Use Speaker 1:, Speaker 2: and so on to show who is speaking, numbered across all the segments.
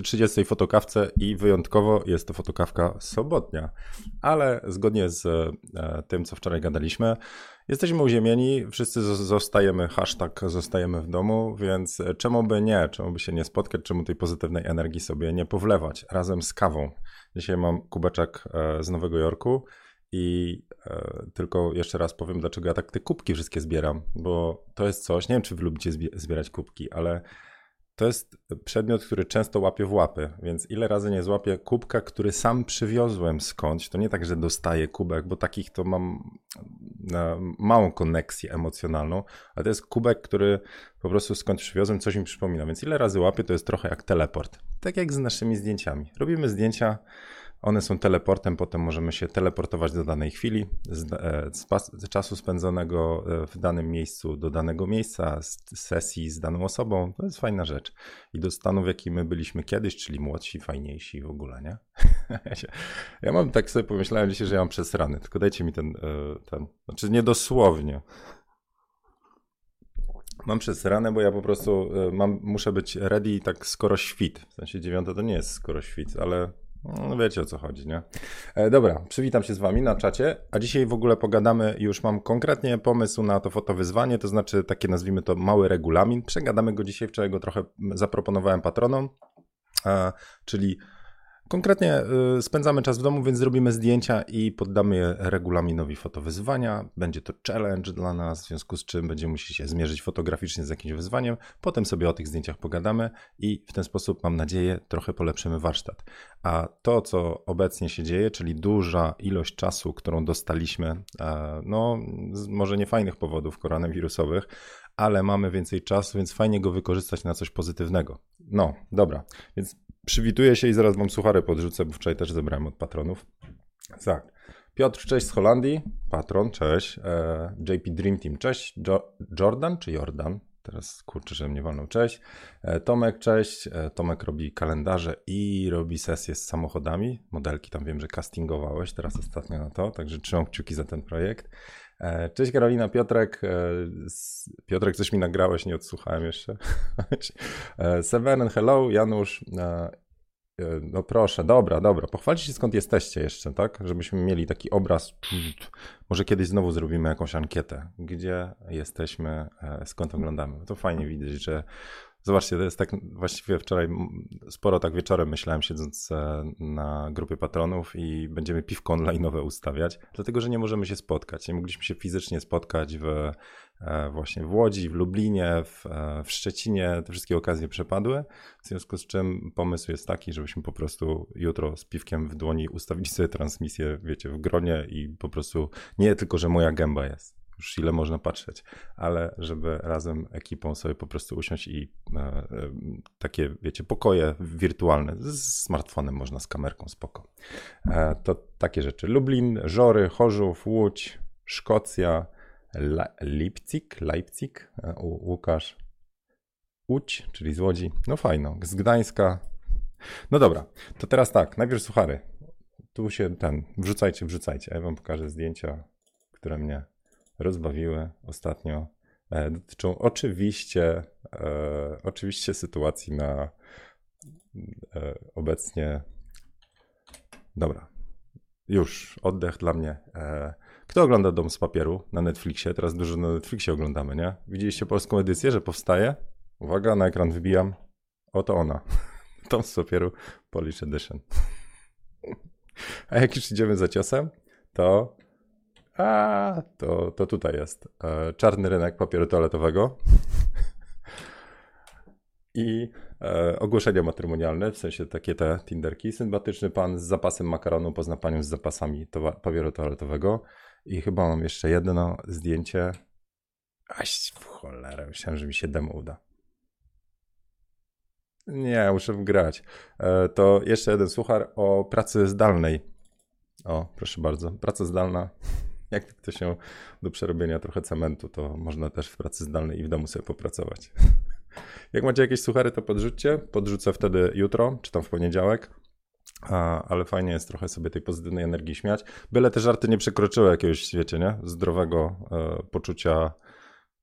Speaker 1: 30 fotokawce i wyjątkowo jest to fotokawka sobotnia. Ale zgodnie z e, tym, co wczoraj gadaliśmy, jesteśmy uziemieni, wszyscy zostajemy, hashtag zostajemy w domu, więc czemu by nie, czemu by się nie spotkać, czemu tej pozytywnej energii sobie nie powlewać razem z kawą. Dzisiaj mam kubeczek e, z Nowego Jorku i e, tylko jeszcze raz powiem, dlaczego ja tak te kubki wszystkie zbieram, bo to jest coś, nie wiem, czy wy lubicie zbierać kubki, ale to jest przedmiot, który często łapię w łapy, więc ile razy nie złapię kubka, który sam przywiozłem skądś, to nie tak, że dostaję kubek, bo takich to mam małą koneksję emocjonalną, ale to jest kubek, który po prostu skąd przywiozłem, coś mi przypomina, więc ile razy łapię, to jest trochę jak teleport. Tak jak z naszymi zdjęciami. Robimy zdjęcia, one są teleportem, potem możemy się teleportować do danej chwili, z, e, z, czasu spędzonego e, w danym miejscu do danego miejsca, z sesji z daną osobą. To jest fajna rzecz. I do stanu, w jakim my byliśmy kiedyś, czyli młodsi, fajniejsi w ogóle, nie? ja, mam tak sobie pomyślałem dzisiaj, że ja mam przesrany, tylko dajcie mi ten, e, ten znaczy nie dosłownie. Mam przesrane, bo ja po prostu mam, muszę być ready tak skoro świt. W sensie dziewiąte to nie jest skoro świt, ale no wiecie o co chodzi, nie? E, dobra, przywitam się z wami na czacie, a dzisiaj w ogóle pogadamy, już mam konkretnie pomysł na to fotowyzwanie, to znaczy takie nazwijmy to mały regulamin. Przegadamy go dzisiaj, wczoraj go trochę zaproponowałem patronom, e, czyli Konkretnie y, spędzamy czas w domu, więc zrobimy zdjęcia i poddamy je regulaminowi fotowyzwania. Będzie to challenge dla nas, w związku z czym będziemy musieli się zmierzyć fotograficznie z jakimś wyzwaniem. Potem sobie o tych zdjęciach pogadamy i w ten sposób, mam nadzieję, trochę polepszymy warsztat. A to, co obecnie się dzieje, czyli duża ilość czasu, którą dostaliśmy, e, no z może nie fajnych powodów koronawirusowych, ale mamy więcej czasu, więc fajnie go wykorzystać na coś pozytywnego. No, dobra, więc Przywituję się i zaraz wam suchary podrzucę, bo wczoraj też zebrałem od patronów. Tak. Piotr, cześć z Holandii. Patron, cześć. E, JP Dream Team, cześć. Jo Jordan czy Jordan? Teraz kurczę, że mnie walną. Cześć. E, Tomek, cześć. E, Tomek robi kalendarze i robi sesje z samochodami. Modelki tam wiem, że castingowałeś teraz ostatnio na to, także trzymam kciuki za ten projekt. E, cześć Karolina, Piotrek. E, Piotrek, coś mi nagrałeś, nie odsłuchałem jeszcze. E, Severin, hello, Janusz. No proszę, dobra, dobra. Pochwalcie się skąd jesteście jeszcze, tak? Żebyśmy mieli taki obraz. Może kiedyś znowu zrobimy jakąś ankietę, gdzie jesteśmy, skąd oglądamy. To fajnie widzieć, że Zobaczcie, to jest tak właściwie wczoraj sporo tak wieczorem myślałem siedząc e, na grupie patronów i będziemy piwko online'owe ustawiać, dlatego że nie możemy się spotkać. Nie mogliśmy się fizycznie spotkać w, e, właśnie w Łodzi, w Lublinie, w, e, w Szczecinie. Te wszystkie okazje przepadły, w związku z czym pomysł jest taki, żebyśmy po prostu jutro z piwkiem w dłoni ustawili sobie transmisję, wiecie, w gronie i po prostu nie tylko, że moja gęba jest już ile można patrzeć, ale żeby razem ekipą sobie po prostu usiąść i e, e, takie, wiecie, pokoje wirtualne z smartfonem można, z kamerką, spoko. E, to takie rzeczy. Lublin, Żory, Chorzów, Łódź, Szkocja, La Leipzig, Leipzig, e, Łukasz, Łódź, czyli z Łodzi, no fajno, z Gdańska. No dobra, to teraz tak, najpierw suchary. Tu się ten, wrzucajcie, wrzucajcie. Ja wam pokażę zdjęcia, które mnie rozbawiły ostatnio, e, dotyczą oczywiście, e, oczywiście sytuacji na e, obecnie. Dobra, już oddech dla mnie. Kto ogląda Dom z papieru na Netflixie? Teraz dużo na Netflixie oglądamy, nie? Widzieliście polską edycję, że powstaje? Uwaga, na ekran wybijam. Oto ona. Dom z papieru Polish Edition. A jak już idziemy za ciosem, to a, to, to tutaj jest. E, czarny rynek papieru toaletowego. I e, ogłoszenia matrymonialne, w sensie takie te Tinderki. Sympatyczny pan z zapasem makaronu pozna panią z zapasami to, papieru toaletowego. I chyba mam jeszcze jedno zdjęcie. Aś, w cholerę, myślałem, że mi się demo uda. Nie, muszę wgrać. E, to jeszcze jeden suchar o pracy zdalnej. O, proszę bardzo. Praca zdalna jak ktoś się do przerobienia trochę cementu, to można też w pracy zdalnej i w domu sobie popracować. Jak macie jakieś suchary, to podrzućcie. Podrzucę wtedy jutro, czy tam w poniedziałek. A, ale fajnie jest trochę sobie tej pozytywnej energii śmiać. Byle te żarty nie przekroczyły jakiegoś, wiecie, nie? Zdrowego e, poczucia,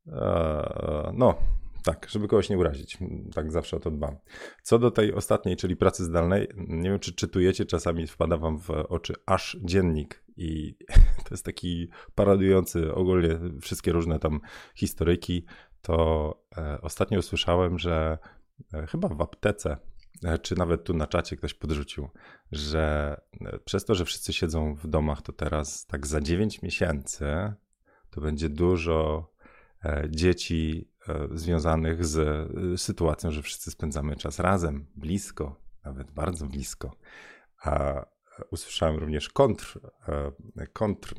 Speaker 1: e, no, Tak, żeby kogoś nie urazić. Tak zawsze o to dbam. Co do tej ostatniej, czyli pracy zdalnej, nie wiem, czy czytujecie, czasami wpada wam w oczy aż dziennik i to jest taki paradujący ogólnie wszystkie różne tam historyki. To e, ostatnio usłyszałem, że e, chyba w aptece, e, czy nawet tu na czacie ktoś podrzucił, że przez to, że wszyscy siedzą w domach, to teraz tak za 9 miesięcy to będzie dużo dzieci związanych z e, sytuacją, że wszyscy spędzamy czas razem, blisko, nawet bardzo blisko. A usłyszałem również kontr, kontr,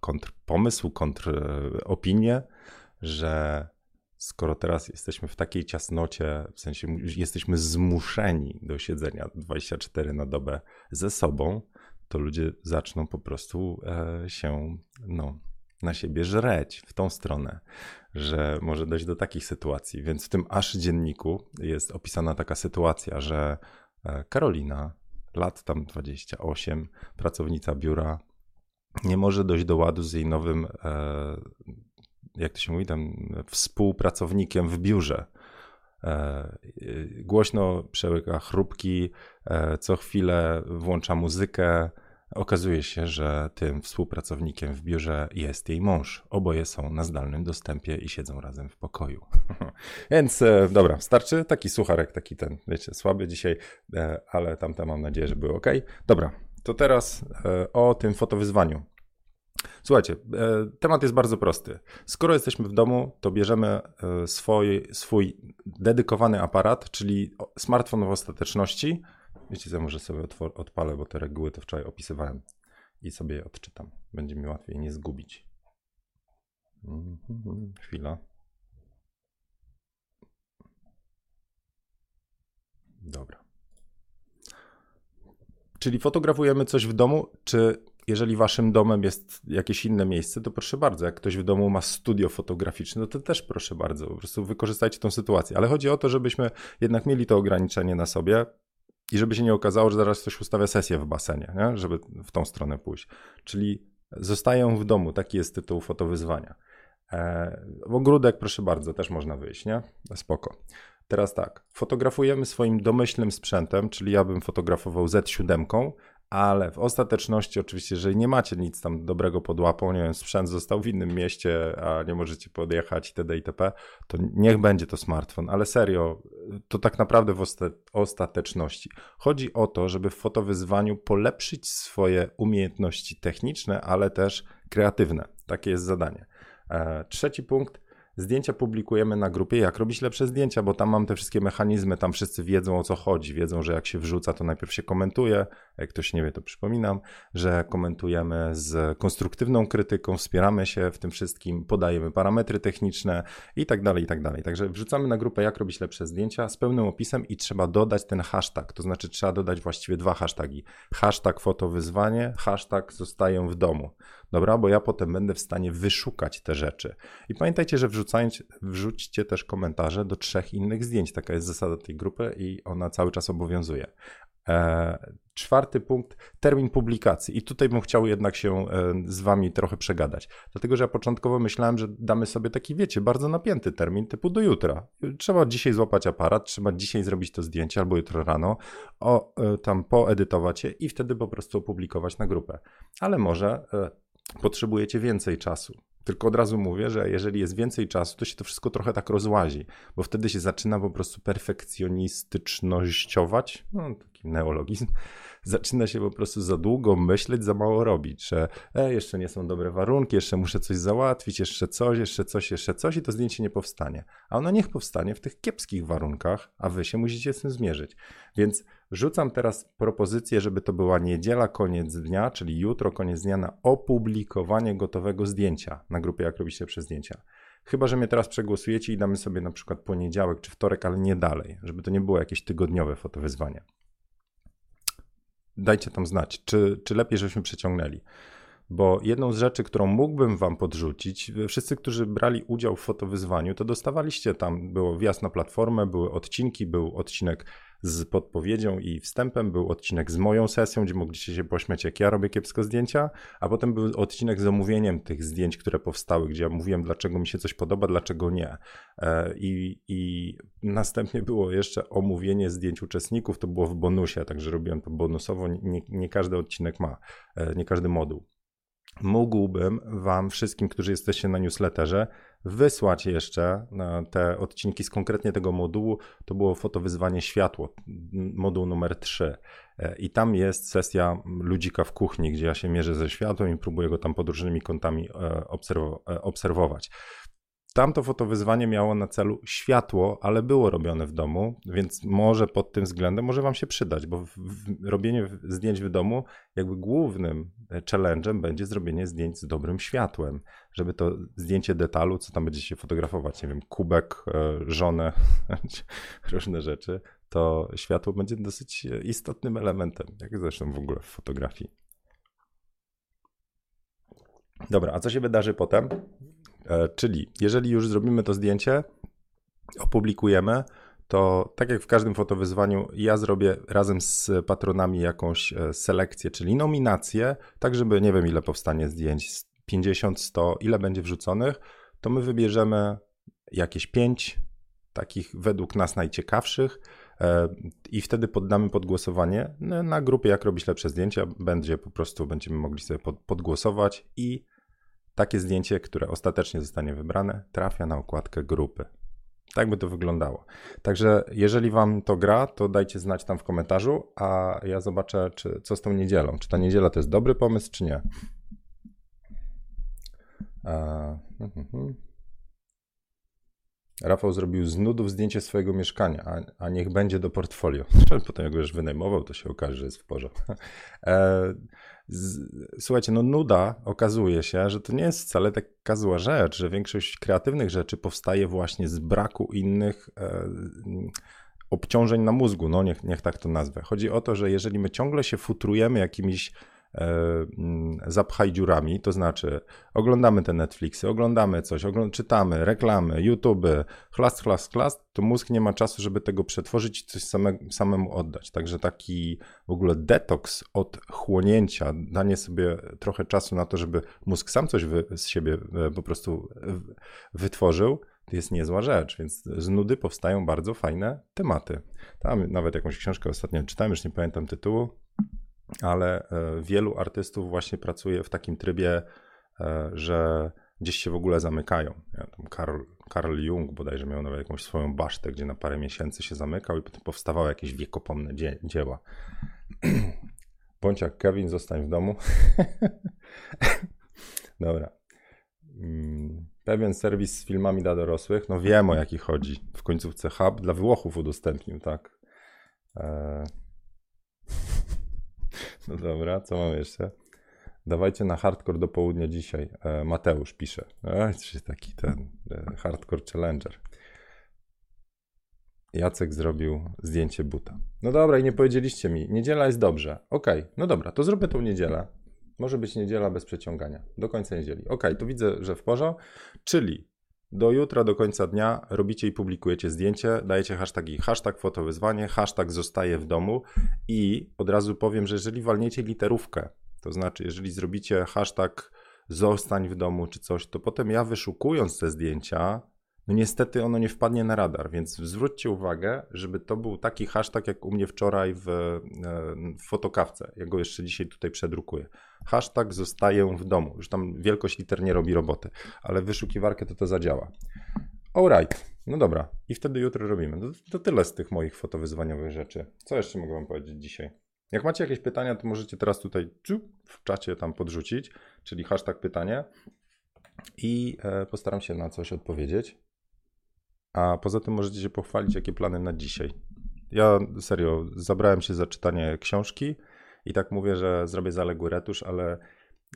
Speaker 1: kontr pomysł, kontr opinię, że skoro teraz jesteśmy w takiej ciasnocie, w sensie jesteśmy zmuszeni do siedzenia 24 na dobę ze sobą, to ludzie zaczną po prostu e, się no, na siebie żreć w tą stronę, że może dojść do takich sytuacji. Więc w tym aż dzienniku jest opisana taka sytuacja, że e, Karolina, lat tam 28, pracownica biura, nie może dojść do ładu z jej nowym, e, jak to się mówi, tam współpracownikiem w biurze. Głośno przełyka chrupki, co chwilę włącza muzykę, Okazuje się, że tym współpracownikiem w biurze jest jej mąż. Oboje są na zdalnym dostępie i siedzą razem w pokoju. Więc e, dobra, starczy taki sucharek, taki ten, wiecie, słaby dzisiaj, e, ale tamte mam nadzieję, że były ok. Dobra, to teraz e, o tym fotowyzwaniu. Słuchajcie, temat jest bardzo prosty. Skoro jesteśmy w domu, to bierzemy swój, swój dedykowany aparat, czyli smartfon w ostateczności Wiecie co, może sobie odpalę, bo te reguły to wczoraj opisywałem i sobie je odczytam. Będzie mi łatwiej nie zgubić. Mhm, chwila. Dobra. Czyli fotografujemy coś w domu, czy jeżeli waszym domem jest jakieś inne miejsce, to proszę bardzo. Jak ktoś w domu ma studio fotograficzne, no to też proszę bardzo. Po prostu wykorzystajcie tą sytuację. Ale chodzi o to, żebyśmy jednak mieli to ograniczenie na sobie, i żeby się nie okazało, że zaraz ktoś ustawia sesję w basenie, nie? żeby w tą stronę pójść. Czyli zostają w domu, taki jest tytuł fotowyzwania. E, ogródek, proszę bardzo, też można wyjść, nie? Spoko. Teraz tak, fotografujemy swoim domyślnym sprzętem, czyli ja bym fotografował Z7, ale w ostateczności oczywiście, jeżeli nie macie nic tam dobrego pod łapą, nie wiem, sprzęt został w innym mieście, a nie możecie podjechać itd. itp., to niech będzie to smartfon, ale serio, to tak naprawdę w ostateczności. Chodzi o to, żeby w fotowyzwaniu polepszyć swoje umiejętności techniczne, ale też kreatywne. Takie jest zadanie. E, trzeci punkt, Zdjęcia publikujemy na grupie, jak robić lepsze zdjęcia, bo tam mam te wszystkie mechanizmy, tam wszyscy wiedzą o co chodzi, wiedzą, że jak się wrzuca, to najpierw się komentuje, jak ktoś nie wie, to przypominam, że komentujemy z konstruktywną krytyką, wspieramy się w tym wszystkim, podajemy parametry techniczne i tak dalej, i tak dalej. Także wrzucamy na grupę, jak robić lepsze zdjęcia z pełnym opisem i trzeba dodać ten hashtag, to znaczy trzeba dodać właściwie dwa hasztagi. Hashtag fotowyzwanie, hashtag zostaję w domu. Dobra, bo ja potem będę w stanie wyszukać te rzeczy. I pamiętajcie, że wrzucając, wrzućcie też komentarze do trzech innych zdjęć. Taka jest zasada tej grupy i ona cały czas obowiązuje. E, czwarty punkt, termin publikacji. I tutaj bym chciał jednak się e, z wami trochę przegadać. Dlatego, że ja początkowo myślałem, że damy sobie taki, wiecie, bardzo napięty termin typu do jutra. Trzeba dzisiaj złapać aparat, trzeba dzisiaj zrobić to zdjęcie albo jutro rano, o, e, tam poedytować je i wtedy po prostu opublikować na grupę. Ale może potrzebujecie więcej czasu. Tylko od razu mówię, że jeżeli jest więcej czasu, to się to wszystko trochę tak rozłazi, bo wtedy się zaczyna po prostu perfekcjonistycznościować, no taki neologizm, zaczyna się po prostu za długo myśleć, za mało robić, że e, jeszcze nie są dobre warunki, jeszcze muszę coś załatwić, jeszcze coś, jeszcze coś, jeszcze coś i to zdjęcie nie powstanie. A ono niech powstanie w tych kiepskich warunkach, a wy się musicie z tym zmierzyć. Więc rzucam teraz propozycję, żeby to była niedziela, koniec dnia, czyli jutro, koniec dnia na opublikowanie gotowego zdjęcia na grupie Jak robicie przez zdjęcia. Chyba, że mnie teraz przegłosujecie i damy sobie na przykład poniedziałek czy wtorek, ale nie dalej, żeby to nie było jakieś tygodniowe fotowyzwanie dajcie tam znać, czy, czy lepiej, żebyśmy przeciągnęli. Bo jedną z rzeczy, którą mógłbym wam podrzucić, wszyscy, którzy brali udział w fotowyzwaniu, to dostawaliście tam, było wjazd na platformę, były odcinki, był odcinek z podpowiedzią i wstępem. Był odcinek z moją sesją, gdzie mogliście się pośmiać, jak ja robię kiepsko zdjęcia, a potem był odcinek z omówieniem tych zdjęć, które powstały, gdzie ja mówiłem, dlaczego mi się coś podoba, dlaczego nie. E, I, i następnie było jeszcze omówienie zdjęć uczestników, to było w bonusie, także robiłem to bonusowo. Nie, nie każdy odcinek ma, e, nie każdy moduł mógłbym Wam wszystkim, którzy jesteście na newsletterze, wysłać jeszcze e, te odcinki z konkretnie tego modułu. To było fotowyzwanie światło, moduł numer 3. E, I tam jest sesja ludzika w kuchni, gdzie ja się mierzę ze światłem i próbuję go tam pod różnymi kątami e, obserwować. Tamto fotowyzwanie miało na celu światło, ale było robione w domu, więc może pod tym względem może Wam się przydać, bo w, w, robienie zdjęć w domu, jakby głównym e, challenge'em będzie zrobienie zdjęć z dobrym światłem, żeby to zdjęcie detalu, co tam będziecie fotografować, nie wiem, kubek, e, żonę, różne rzeczy, to światło będzie dosyć e, istotnym elementem, jak zresztą w ogóle w fotografii. Dobra, a co się wydarzy potem? E, czyli jeżeli już zrobimy to zdjęcie, opublikujemy, to tak jak w każdym fotowyzwaniu, ja zrobię razem z patronami jakąś e, selekcję, czyli nominację, tak żeby nie wiem ile powstanie zdjęć, 50, 100, ile będzie wrzuconych, to my wybierzemy jakieś 5 takich według nas najciekawszych e, i wtedy poddamy pod głosowanie na grupie jak robić lepsze zdjęcia, będzie po prostu, będziemy mogli sobie podgłosować i takie zdjęcie, które ostatecznie zostanie wybrane, trafia na okładkę grupy. Tak by to wyglądało. Także jeżeli Wam to gra, to dajcie znać tam w komentarzu, a ja zobaczę, czy, co z tą niedzielą. Czy ta niedziela to jest dobry pomysł, czy nie. A, uh, uh, Rafał zrobił z nudów zdjęcie swojego mieszkania, a, a niech będzie do portfolio. Potem jak już wynajmował, to się okaże, że jest w porządku. Słuchajcie, no nuda okazuje się, że to nie jest wcale taka zła rzecz, że większość kreatywnych rzeczy powstaje właśnie z braku innych e, obciążeń na mózgu, no niech, niech tak to nazwę. Chodzi o to, że jeżeli my ciągle się futrujemy jakimiś zapchaj dziurami, to znaczy oglądamy te Netflixy, oglądamy coś, czytamy, reklamy, YouTube, chlast, chlast, chlast, to mózg nie ma czasu, żeby tego przetworzyć i coś same, samemu oddać. Także taki w ogóle detoks od chłonięcia, danie sobie trochę czasu na to, żeby mózg sam coś z siebie e, po prostu wytworzył, to jest niezła rzecz, więc z nudy powstają bardzo fajne tematy. Tam nawet jakąś książkę ostatnio czytałem, już nie pamiętam tytułu, ale e, wielu artystów właśnie pracuje w takim trybie, e, że gdzieś się w ogóle zamykają. Karl, Karl Jung bodajże miał nawet jakąś swoją basztę, gdzie na parę miesięcy się zamykał i potem powstawały jakieś wiekopomne dzie dzieła. Bądź jak Kevin, zostań w domu. Dobra. Mm, pewien serwis z filmami dla dorosłych, no wiem o jaki chodzi. W końcówce Hub dla Włochów udostępnił, tak. Eee... No dobra, co mam jeszcze? Dawajcie na hardcore do południa dzisiaj. E, Mateusz pisze. E, taki ten e, hardcore challenger. Jacek zrobił zdjęcie buta. No dobra, i nie powiedzieliście mi, niedziela jest dobrze. Okej, okay, no dobra, to zróbmy tą niedzielę. Może być niedziela bez przeciągania. Do końca niedzieli. Okej, okay, to widzę, że w porządku. Czyli do jutra, do końca dnia robicie i publikujecie zdjęcie, dajecie hashtagi hashtag fotowyzwanie, hashtag zostaje w domu i od razu powiem, że jeżeli walniecie literówkę, to znaczy jeżeli zrobicie hashtag zostań w domu czy coś, to potem ja wyszukując te zdjęcia, no niestety ono nie wpadnie na radar, więc zwróćcie uwagę, żeby to był taki hashtag jak u mnie wczoraj w, e, w fotokawce. Ja go jeszcze dzisiaj tutaj przedrukuję. Hashtag zostaję w domu. Już tam wielkość liter nie robi roboty, ale wyszukiwarkę to to zadziała. Alright, no dobra. I wtedy jutro robimy. To, to tyle z tych moich fotowyzwaniowych rzeczy. Co jeszcze mogę wam powiedzieć dzisiaj? Jak macie jakieś pytania, to możecie teraz tutaj w czacie tam podrzucić, czyli hashtag pytanie i e, postaram się na coś odpowiedzieć. A poza tym możecie się pochwalić, jakie plany na dzisiaj. Ja serio zabrałem się za czytanie książki i tak mówię, że zrobię zaległy retusz, ale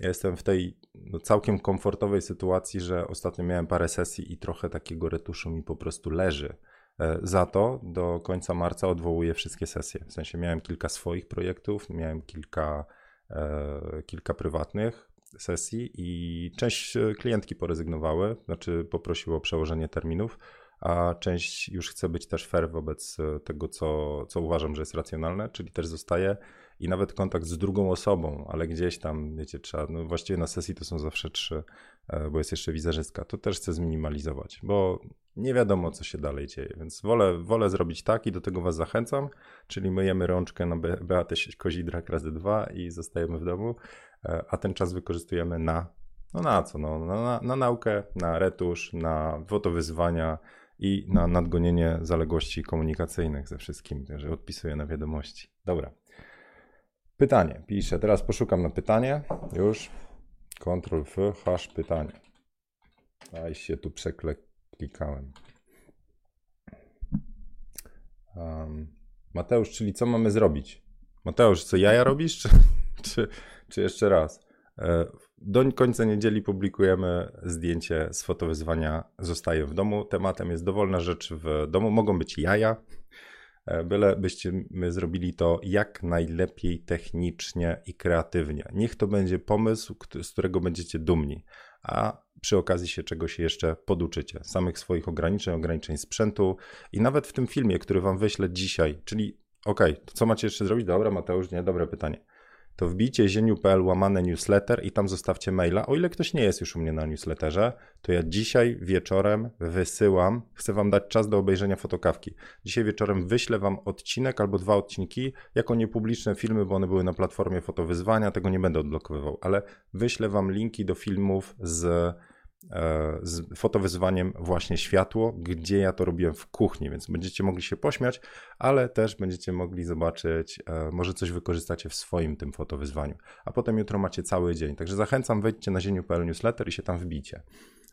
Speaker 1: ja jestem w tej no, całkiem komfortowej sytuacji, że ostatnio miałem parę sesji i trochę takiego retuszu mi po prostu leży. E, za to do końca marca odwołuję wszystkie sesje. W sensie miałem kilka swoich projektów, miałem kilka, e, kilka prywatnych sesji i część klientki porezygnowały, znaczy poprosiło o przełożenie terminów a część już chce być też fair wobec e, tego, co, co uważam, że jest racjonalne, czyli też zostaje. I nawet kontakt z drugą osobą, ale gdzieś tam, wiecie, trzeba, no właściwie na sesji to są zawsze trzy, e, bo jest jeszcze wizerzystka, to też chcę zminimalizować, bo nie wiadomo, co się dalej dzieje, więc wolę, wolę zrobić tak i do tego was zachęcam, czyli myjemy rączkę na Beatę Kozidrak razy dwa i zostajemy w domu, e, a ten czas wykorzystujemy na, no na co, no, na, na naukę, na retusz, na fotowyzwania, i na nadgonienie zaległości komunikacyjnych ze wszystkim, że odpisuję na wiadomości. Dobra. Pytanie. Piszę. Teraz poszukam na pytanie. Już. Ctrl F, hash pytanie. A się tu przeklikałem. Um, Mateusz, czyli co mamy zrobić? Mateusz, co jaja robisz, czy, czy, czy jeszcze raz? E, do końca niedzieli publikujemy zdjęcie z fotowyzwania Zostaję w domu. Tematem jest dowolna rzecz w domu. Mogą być jaja, e, byle byście my zrobili to jak najlepiej technicznie i kreatywnie. Niech to będzie pomysł, z którego będziecie dumni, a przy okazji się czegoś jeszcze poduczycie. Samych swoich ograniczeń, ograniczeń sprzętu i nawet w tym filmie, który wam wyślę dzisiaj, czyli okej, okay, co macie jeszcze zrobić? Dobra, Mateusz, nie, dobre pytanie to wbijcie zieniu.pl łamane newsletter i tam zostawcie maila. O ile ktoś nie jest już u mnie na newsletterze, to ja dzisiaj wieczorem wysyłam, chcę wam dać czas do obejrzenia fotokawki. Dzisiaj wieczorem wyślę wam odcinek albo dwa odcinki, jako niepubliczne filmy, bo one były na platformie fotowyzwania, tego nie będę odblokowywał, ale wyślę wam linki do filmów z z fotowyzwaniem właśnie światło, gdzie ja to robiłem w kuchni, więc będziecie mogli się pośmiać, ale też będziecie mogli zobaczyć, e, może coś wykorzystacie w swoim tym fotowyzwaniu. A potem jutro macie cały dzień. Także zachęcam, wejdźcie na zieniu.pl newsletter i się tam wbicie.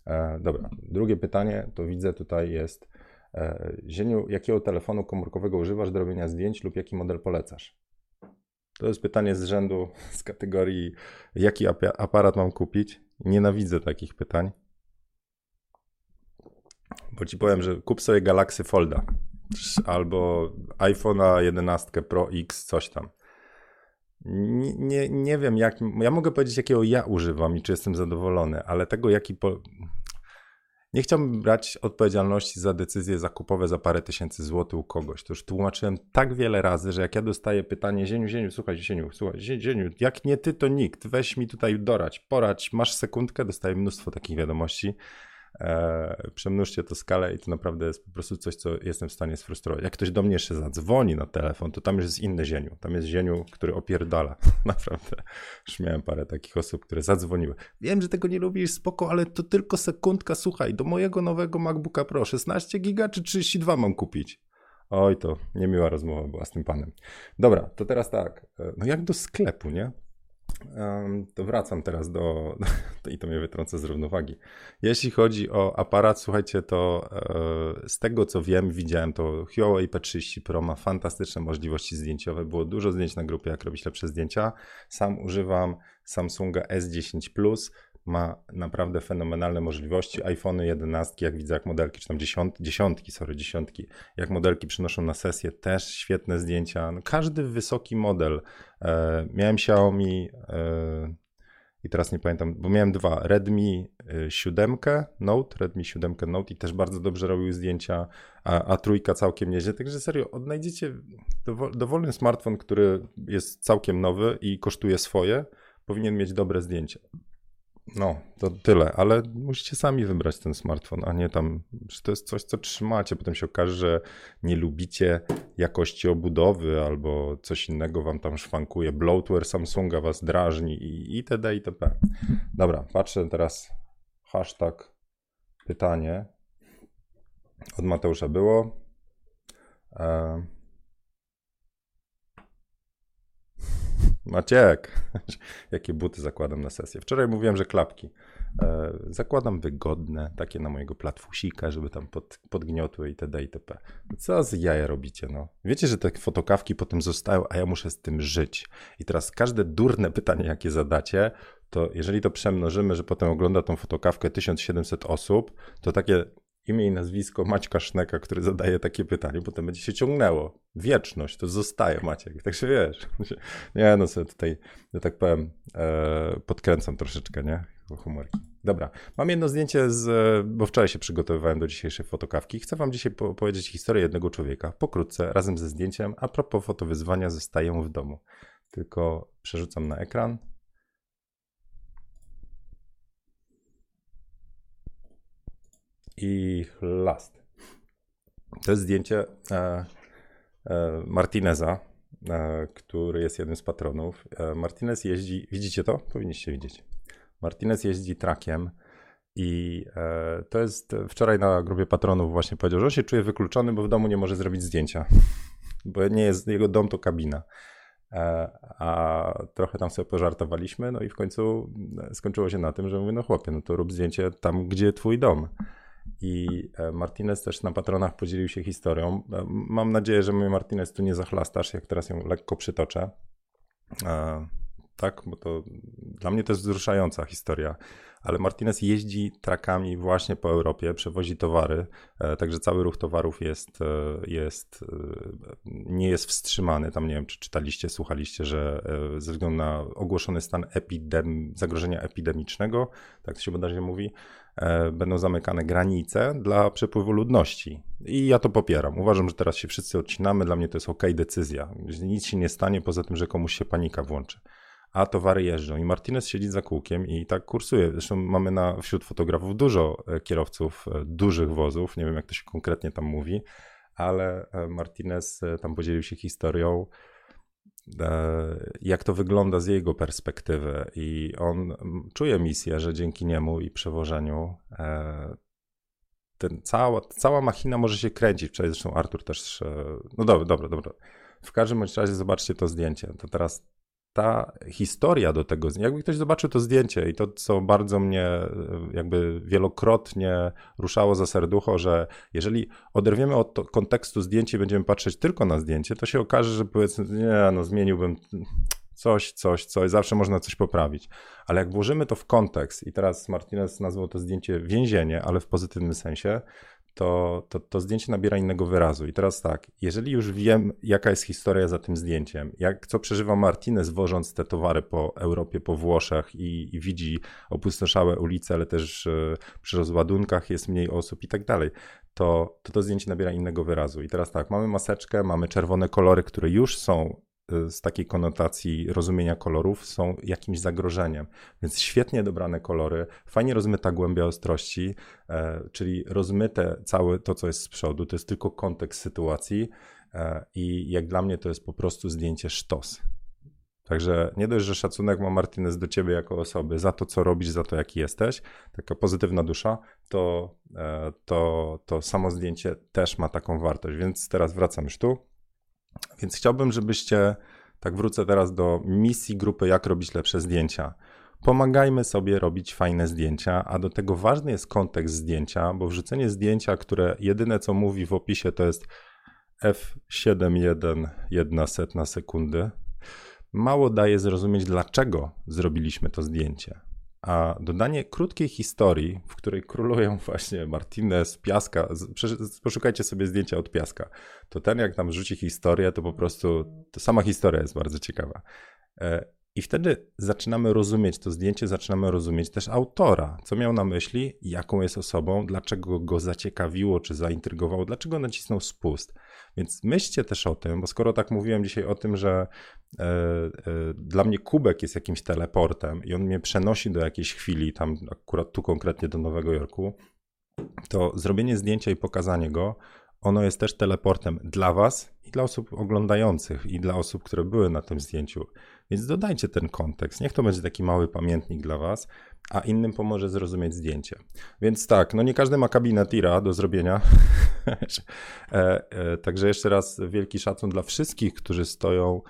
Speaker 1: E, dobra, drugie pytanie, to widzę tutaj jest Zieniu, jakiego telefonu komórkowego używasz do robienia zdjęć lub jaki model polecasz? To jest pytanie z rzędu, z kategorii, jaki aparat mam kupić. Nienawidzę takich pytań. Bo ci powiem, że kup sobie Galaxy Folda albo iPhone'a 11 Pro X, coś tam. Nie, nie, wiem, jak. Ja mogę powiedzieć, jakiego ja używam i czy jestem zadowolony, ale tego, jaki. Po, nie chciałbym brać odpowiedzialności za decyzje zakupowe za parę tysięcy złotych u kogoś. To już tłumaczyłem tak wiele razy, że jak ja dostaję pytanie, Zieniu, Zieniu, słuchaj, Zieniu, słuchaj, Zieniu, jak nie ty, to nikt, weź mi tutaj dorać, porać, masz sekundkę, dostaję mnóstwo takich wiadomości. E, przemnóżcie to skalę i to naprawdę jest po prostu coś, co jestem w stanie sfrustrować. Jak ktoś do mnie jeszcze zadzwoni na telefon, to tam już jest inny zieniu. Tam jest zieniu, który opierdala. naprawdę. Już miałem parę takich osób, które zadzwoniły. Wiem, że tego nie lubisz, spoko, ale to tylko sekundka, słuchaj, do mojego nowego MacBooka Pro 16 giga czy 32 mam kupić? Oj, to niemiła rozmowa była z tym panem. Dobra, to teraz tak. E, no jak do sklepu, nie? To wracam teraz do, i to mnie wytrąca z równowagi. Jeśli chodzi o aparat, słuchajcie, to e, z tego co wiem, widziałem to Huawei P30 Pro ma fantastyczne możliwości zdjęciowe. Było dużo zdjęć na grupie, jak robić lepsze zdjęcia. Sam używam Samsunga S10 Plus ma naprawdę fenomenalne możliwości. iPhony 11, jak widzę, jak modelki, czy tam dziesiąt, dziesiątki, sorry, dziesiątki, jak modelki przynoszą na sesję, też świetne zdjęcia. No, każdy wysoki model. E, miałem Xiaomi e, i teraz nie pamiętam, bo miałem dwa. Redmi 7 e, Note, Redmi 7 Note i też bardzo dobrze robił zdjęcia, a, a trójka całkiem nieźle. Także serio, odnajdziecie dowolny smartfon, który jest całkiem nowy i kosztuje swoje, powinien mieć dobre zdjęcia. No, to tyle, ale musicie sami wybrać ten smartfon, a nie tam, że to jest coś, co trzymacie. Potem się okaże, że nie lubicie jakości obudowy albo coś innego wam tam szwankuje. Bloatware Samsunga was drażni i itd. itp. Dobra, patrzę teraz hashtag pytanie od Mateusza było. E Maciek, jakie buty zakładam na sesję? Wczoraj mówiłem, że klapki. E, zakładam wygodne, takie na mojego platfusika, żeby tam pod, podgniotły itd. itp. Co z jaja robicie, no? Wiecie, że te fotokawki potem zostają, a ja muszę z tym żyć. I teraz każde durne pytanie, jakie zadacie, to jeżeli to przemnożymy, że potem ogląda tą fotokawkę 1700 osób, to takie imię i nazwisko Maćka Szneka, który zadaje takie pytanie, potem będzie się ciągnęło. Wieczność, to zostaje Maciek. Także wiesz, nie no sobie tutaj, ja tak powiem, e, podkręcam troszeczkę, nie? humorki. Dobra, mam jedno zdjęcie, z, bo wczoraj się przygotowywałem do dzisiejszej fotokawki. Chcę wam dzisiaj po powiedzieć historię jednego człowieka, pokrótce, razem ze zdjęciem. A propos fotowyzwania, zostaję w domu. Tylko przerzucam na ekran. I last. To jest zdjęcie e, e, Martineza, e, który jest jednym z patronów. E, Martinez jeździ, widzicie to? Powinniście widzieć. Martinez jeździ trakiem i e, to jest, wczoraj na grupie patronów właśnie powiedział, że on się czuje wykluczony, bo w domu nie może zrobić zdjęcia, bo nie jest, jego dom to kabina. E, a trochę tam sobie pożartowaliśmy, no i w końcu skończyło się na tym, że mówię, no chłopie, no to rób zdjęcie tam, gdzie twój dom. I e, Martinez też na patronach podzielił się historią. E, mam nadzieję, że mnie Martinez tu nie zachlastasz, jak teraz ją lekko przytoczę. E, tak, bo to dla mnie to jest wzruszająca historia. Ale Martinez jeździ trakami właśnie po Europie, przewozi towary, także cały ruch towarów jest, jest, nie jest wstrzymany. Tam nie wiem, czy czytaliście, słuchaliście, że ze względu na ogłoszony stan epidem, zagrożenia epidemicznego, tak to się bodajże mówi, E, będą zamykane granice dla przepływu ludności. I ja to popieram. Uważam, że teraz się wszyscy odcinamy. Dla mnie to jest ok decyzja. Nic się nie stanie poza tym, że komuś się panika włączy. A towary jeżdżą. I Martinez siedzi za kółkiem i tak kursuje. Zresztą mamy na, wśród fotografów dużo e, kierowców e, dużych wozów. Nie wiem, jak to się konkretnie tam mówi, ale Martinez tam podzielił się historią E, jak to wygląda z jego perspektywy. I on czuje misję, że dzięki niemu i przewożeniu e, ten cała, cała machina może się kręcić. Wczoraj zresztą Artur też. E, no dobra, dobra, dobra. W każdym razie zobaczcie to zdjęcie. To teraz ta historia do tego, jakby ktoś zobaczył to zdjęcie i to, co bardzo mnie e, jakby wielokrotnie ruszało za serducho, że jeżeli oderwiemy od kontekstu zdjęcia i będziemy patrzeć tylko na zdjęcie, to się okaże, że powiedzmy, nie, no zmieniłbym coś, coś, coś, zawsze można coś poprawić. Ale jak włożymy to w kontekst i teraz Martinez nazwał to zdjęcie więzienie, ale w pozytywnym sensie, to, to, to zdjęcie nabiera innego wyrazu. I teraz tak, jeżeli już wiem, jaka jest historia za tym zdjęciem, jak co przeżywa Martinez wożąc te towary po Europie, po Włoszech i, i widzi opustoszałe ulice, ale też y, przy rozładunkach jest mniej osób i tak dalej, to, to to zdjęcie nabiera innego wyrazu. I teraz tak, mamy maseczkę, mamy czerwone kolory, które już są z takiej konotacji rozumienia kolorów są jakimś zagrożeniem. Więc świetnie dobrane kolory, fajnie rozmyta głębia ostrości, e, czyli rozmyte całe to, co jest z przodu, to jest tylko kontekst sytuacji e, i jak dla mnie to jest po prostu zdjęcie sztos. Także nie dość, że szacunek ma Martinez do ciebie jako osoby za to, co robisz, za to, jaki jesteś, taka pozytywna dusza, to, e, to, to samo zdjęcie też ma taką wartość. Więc teraz wracam już tu. Więc chciałbym, żebyście, tak wrócę teraz do misji grupy Jak robić lepsze zdjęcia. Pomagajmy sobie robić fajne zdjęcia, a do tego ważny jest kontekst zdjęcia, bo wrzucenie zdjęcia, które jedyne co mówi w opisie to jest f7.1 jedna setna sekundy, mało daje zrozumieć, dlaczego zrobiliśmy to zdjęcie. A dodanie krótkiej historii, w której królują właśnie Martinez, Piaska, poszukajcie sobie zdjęcia od Piaska, to ten jak tam rzuci historię, to po prostu, to sama historia jest bardzo ciekawa. E, I wtedy zaczynamy rozumieć to zdjęcie, zaczynamy rozumieć też autora, co miał na myśli, jaką jest osobą, dlaczego go zaciekawiło czy zaintrygowało, dlaczego nacisnął spust. Więc myślcie też o tym, bo skoro tak mówiłem dzisiaj o tym, że e, e, dla mnie kubek jest jakimś teleportem i on mnie przenosi do jakiejś chwili, tam akurat tu konkretnie do Nowego Jorku, to zrobienie zdjęcia i pokazanie go, ono jest też teleportem dla Was i dla osób oglądających, i dla osób, które były na tym zdjęciu. Więc dodajcie ten kontekst. Niech to będzie taki mały pamiętnik dla Was, a innym pomoże zrozumieć zdjęcie. Więc tak, no nie każdy ma kabinę tira do zrobienia. E, e, także jeszcze raz wielki szacun dla wszystkich, którzy stoją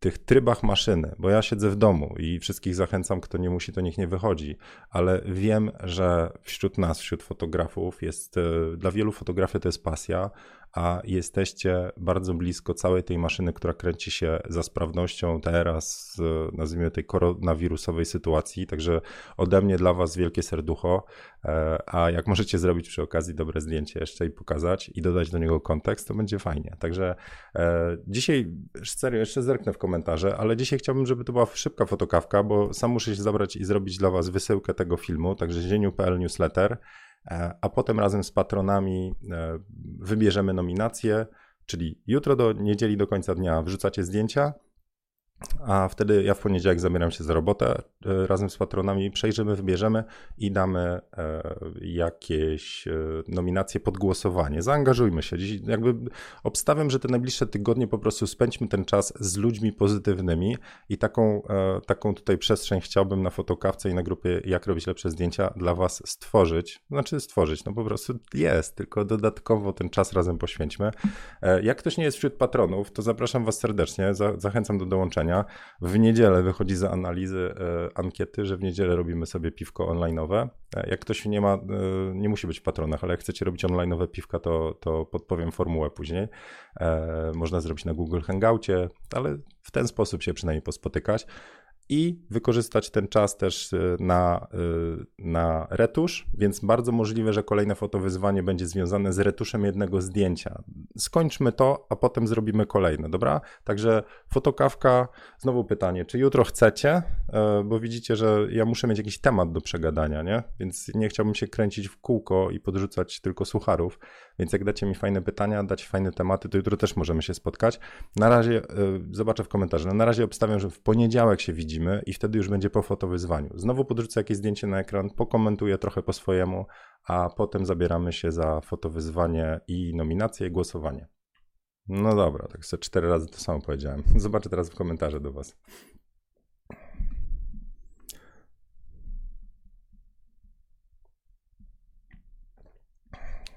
Speaker 1: tych trybach maszyny, bo ja siedzę w domu i wszystkich zachęcam, kto nie musi, to niech nie wychodzi, ale wiem, że wśród nas, wśród fotografów jest, e, dla wielu fotografia to jest pasja, a jesteście bardzo blisko całej tej maszyny, która kręci się za sprawnością teraz, nazwijmy tej koronawirusowej sytuacji. Także ode mnie dla Was wielkie serducho. E, a jak możecie zrobić przy okazji dobre zdjęcie jeszcze i pokazać i dodać do niego kontekst, to będzie fajnie. Także e, dzisiaj serio jeszcze zerknę w komentarze, ale dzisiaj chciałbym, żeby to była szybka fotokawka, bo sam muszę się zabrać i zrobić dla Was wysyłkę tego filmu, także zieniu.pl newsletter, e, a potem razem z patronami e, wybierzemy nominacje, czyli jutro do niedzieli do końca dnia wrzucacie zdjęcia, a wtedy ja w poniedziałek zabieram się za robotę e, razem z patronami, przejrzymy, wybierzemy i damy e, jakieś e, nominacje pod głosowanie. Zaangażujmy się. Dziś jakby obstawiam, że te najbliższe tygodnie po prostu spędźmy ten czas z ludźmi pozytywnymi i taką, taką tutaj przestrzeń chciałbym na fotokawce i na grupie Jak robić lepsze zdjęcia dla Was stworzyć. Znaczy stworzyć, no po prostu jest, tylko dodatkowo ten czas razem poświęćmy. Jak ktoś nie jest wśród patronów, to zapraszam Was serdecznie, zachęcam do dołączenia w niedzielę wychodzi za analizy e, ankiety, że w niedzielę robimy sobie piwko online'owe. E, jak ktoś nie ma, e, nie musi być w patronach, ale jak chcecie robić online'owe piwka, to, to podpowiem formułę później. Można zrobić na Google Hangoucie, ale w ten sposób się przynajmniej pospotykać i wykorzystać ten czas też y, na, y, na retusz, więc bardzo możliwe, że kolejne fotowyzwanie będzie związane z retuszem jednego zdjęcia. Skończmy to, a potem zrobimy kolejne, dobra? Także fotokawka, znowu pytanie, czy jutro chcecie? E, bo widzicie, że ja muszę mieć jakiś temat do przegadania, nie? Więc nie chciałbym się kręcić w kółko i podrzucać tylko sucharów, więc jak dacie mi fajne pytania, dacie fajne tematy, to jutro też możemy się spotkać. Na razie, e, zobaczę w komentarzu, no na razie obstawiam, że w poniedziałek się widzimy i wtedy już będzie po fotowyzwaniu. Znowu podrzucę jakieś zdjęcie na ekran, pokomentuję trochę po swojemu, a potem zabieramy się za fotowyzwanie i nominację i głosowanie. No dobra, tak sobie cztery razy to samo powiedziałem. Zobaczę teraz w komentarze do Was.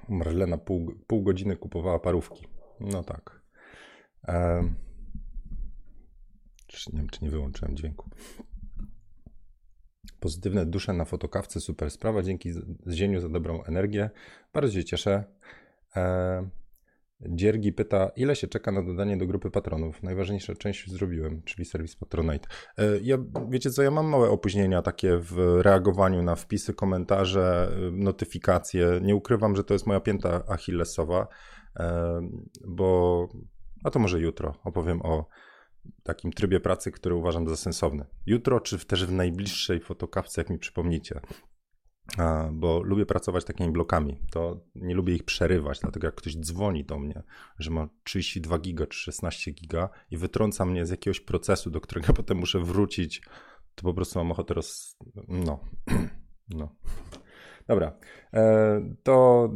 Speaker 1: Marlena pół, pół godziny kupowała parówki. No tak. Um. Czy nie wiem, czy nie wyłączyłem dźwięku. Pozytywne dusze na fotokawce, super sprawa. Dzięki Zieniu za dobrą energię. Bardzo się cieszę. E, Dziergi pyta, ile się czeka na dodanie do grupy patronów? Najważniejsza część już zrobiłem, czyli serwis Patronite. E, ja, wiecie co, ja mam małe opóźnienia takie w reagowaniu na wpisy, komentarze, notyfikacje. Nie ukrywam, że to jest moja pięta achillesowa, e, bo a to może jutro opowiem o takim trybie pracy, który uważam za sensowny. Jutro, czy też w najbliższej fotokawce, jak mi przypomnicie, bo lubię pracować takimi blokami. To nie lubię ich przerywać, dlatego jak ktoś dzwoni do mnie, że ma 32 giga czy 16 giga i wytrąca mnie z jakiegoś procesu, do którego potem muszę wrócić, to po prostu mam ochotę roz... No. no. Dobra. E, to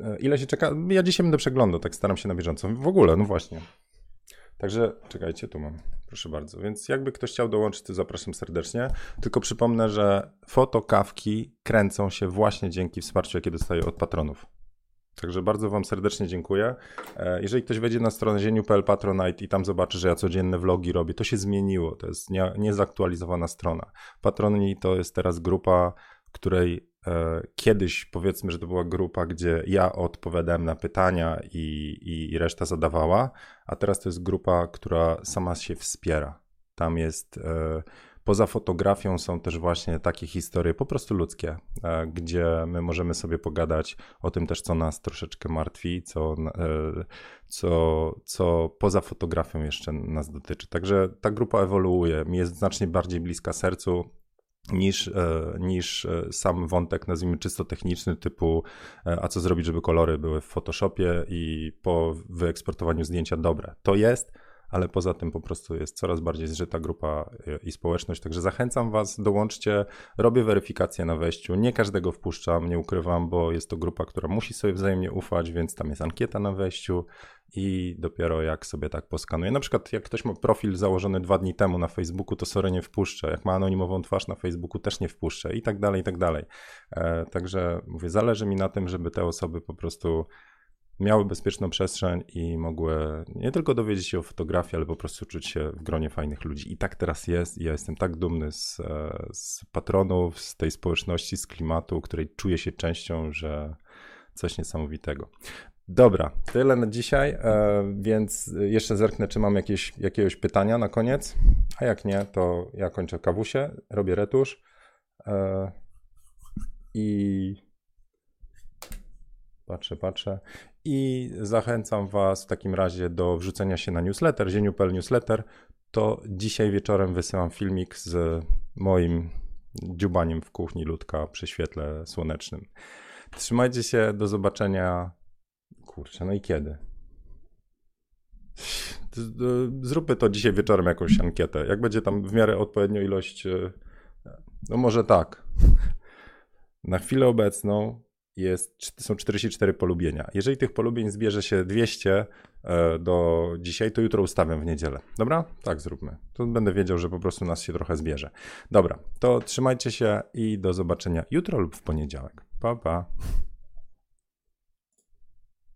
Speaker 1: e, ile się czeka? Ja dzisiaj będę przeglądał, tak staram się na bieżąco. W ogóle, no właśnie. Także czekajcie, tu mam, proszę bardzo. Więc jakby ktoś chciał dołączyć, to zapraszam serdecznie. Tylko przypomnę, że fotokawki kręcą się właśnie dzięki wsparciu, jakie dostaję od patronów. Także bardzo Wam serdecznie dziękuję. E, jeżeli ktoś wejdzie na stronę zieniu.pl Patronite i tam zobaczy, że ja codzienne vlogi robię, to się zmieniło. To jest niezaktualizowana strona. Patroni to jest teraz grupa, której kiedyś powiedzmy, że to była grupa, gdzie ja odpowiadałem na pytania i, i, reszta zadawała, a teraz to jest grupa, która sama się wspiera. Tam jest e, poza fotografią są też właśnie takie historie po prostu ludzkie, e, gdzie my możemy sobie pogadać o tym też, co nas troszeczkę martwi, co, co, co poza fotografią jeszcze nas dotyczy. Także ta grupa ewoluuje, mi jest znacznie bardziej bliska sercu niż, e, niż e, sam wątek, nazwijmy czysto techniczny, typu e, a co zrobić, żeby kolory były w Photoshopie i po wyeksportowaniu zdjęcia dobre. To jest, ale poza tym po prostu jest coraz bardziej zżyta grupa i społeczność, także zachęcam Was, dołączcie, robię weryfikację na wejściu, nie każdego wpuszczam, nie ukrywam, bo jest to grupa, która musi sobie wzajemnie ufać, więc tam jest ankieta na wejściu, i dopiero jak sobie tak poskanuję. Na przykład jak ktoś ma profil założony dwa dni temu na Facebooku, to sorry nie wpuszczę. Jak ma anonimową twarz na Facebooku, też nie wpuszczę i tak dalej, i tak dalej. E, także mówię, zależy mi na tym, żeby te osoby po prostu miały bezpieczną przestrzeń i mogły nie tylko dowiedzieć się o fotografii, ale po prostu czuć się w gronie fajnych ludzi. I tak teraz jest i ja jestem tak dumny z, e, z patronów, z tej społeczności, z klimatu, której czuję się częścią, że coś niesamowitego. Dobra, tyle na dzisiaj, e, więc jeszcze zerknę, czy mam jakieś, jakiegoś pytania na koniec, a jak nie, to ja kończę kawusie, robię retusz e, i Patrzę, patrzę. I zachęcam Was w takim razie do wrzucenia się na newsletter, zieniu.pl newsletter. To dzisiaj wieczorem wysyłam filmik z moim dziubaniem w kuchni ludka przy świetle słonecznym. Trzymajcie się, do zobaczenia. Kurczę, no i kiedy? Zróbmy to dzisiaj wieczorem jakąś ankietę. Jak będzie tam w miarę odpowiednio ilość, e, no może tak. Na chwilę obecną jest, są 44 polubienia. Jeżeli tych polubień zbierze się 200 e, do dzisiaj, to jutro ustawiam w niedzielę. Dobra? Tak zróbmy. To będę wiedział, że po prostu nas się trochę zbierze. Dobra, to trzymajcie się i do zobaczenia jutro lub w poniedziałek. Pa, pa.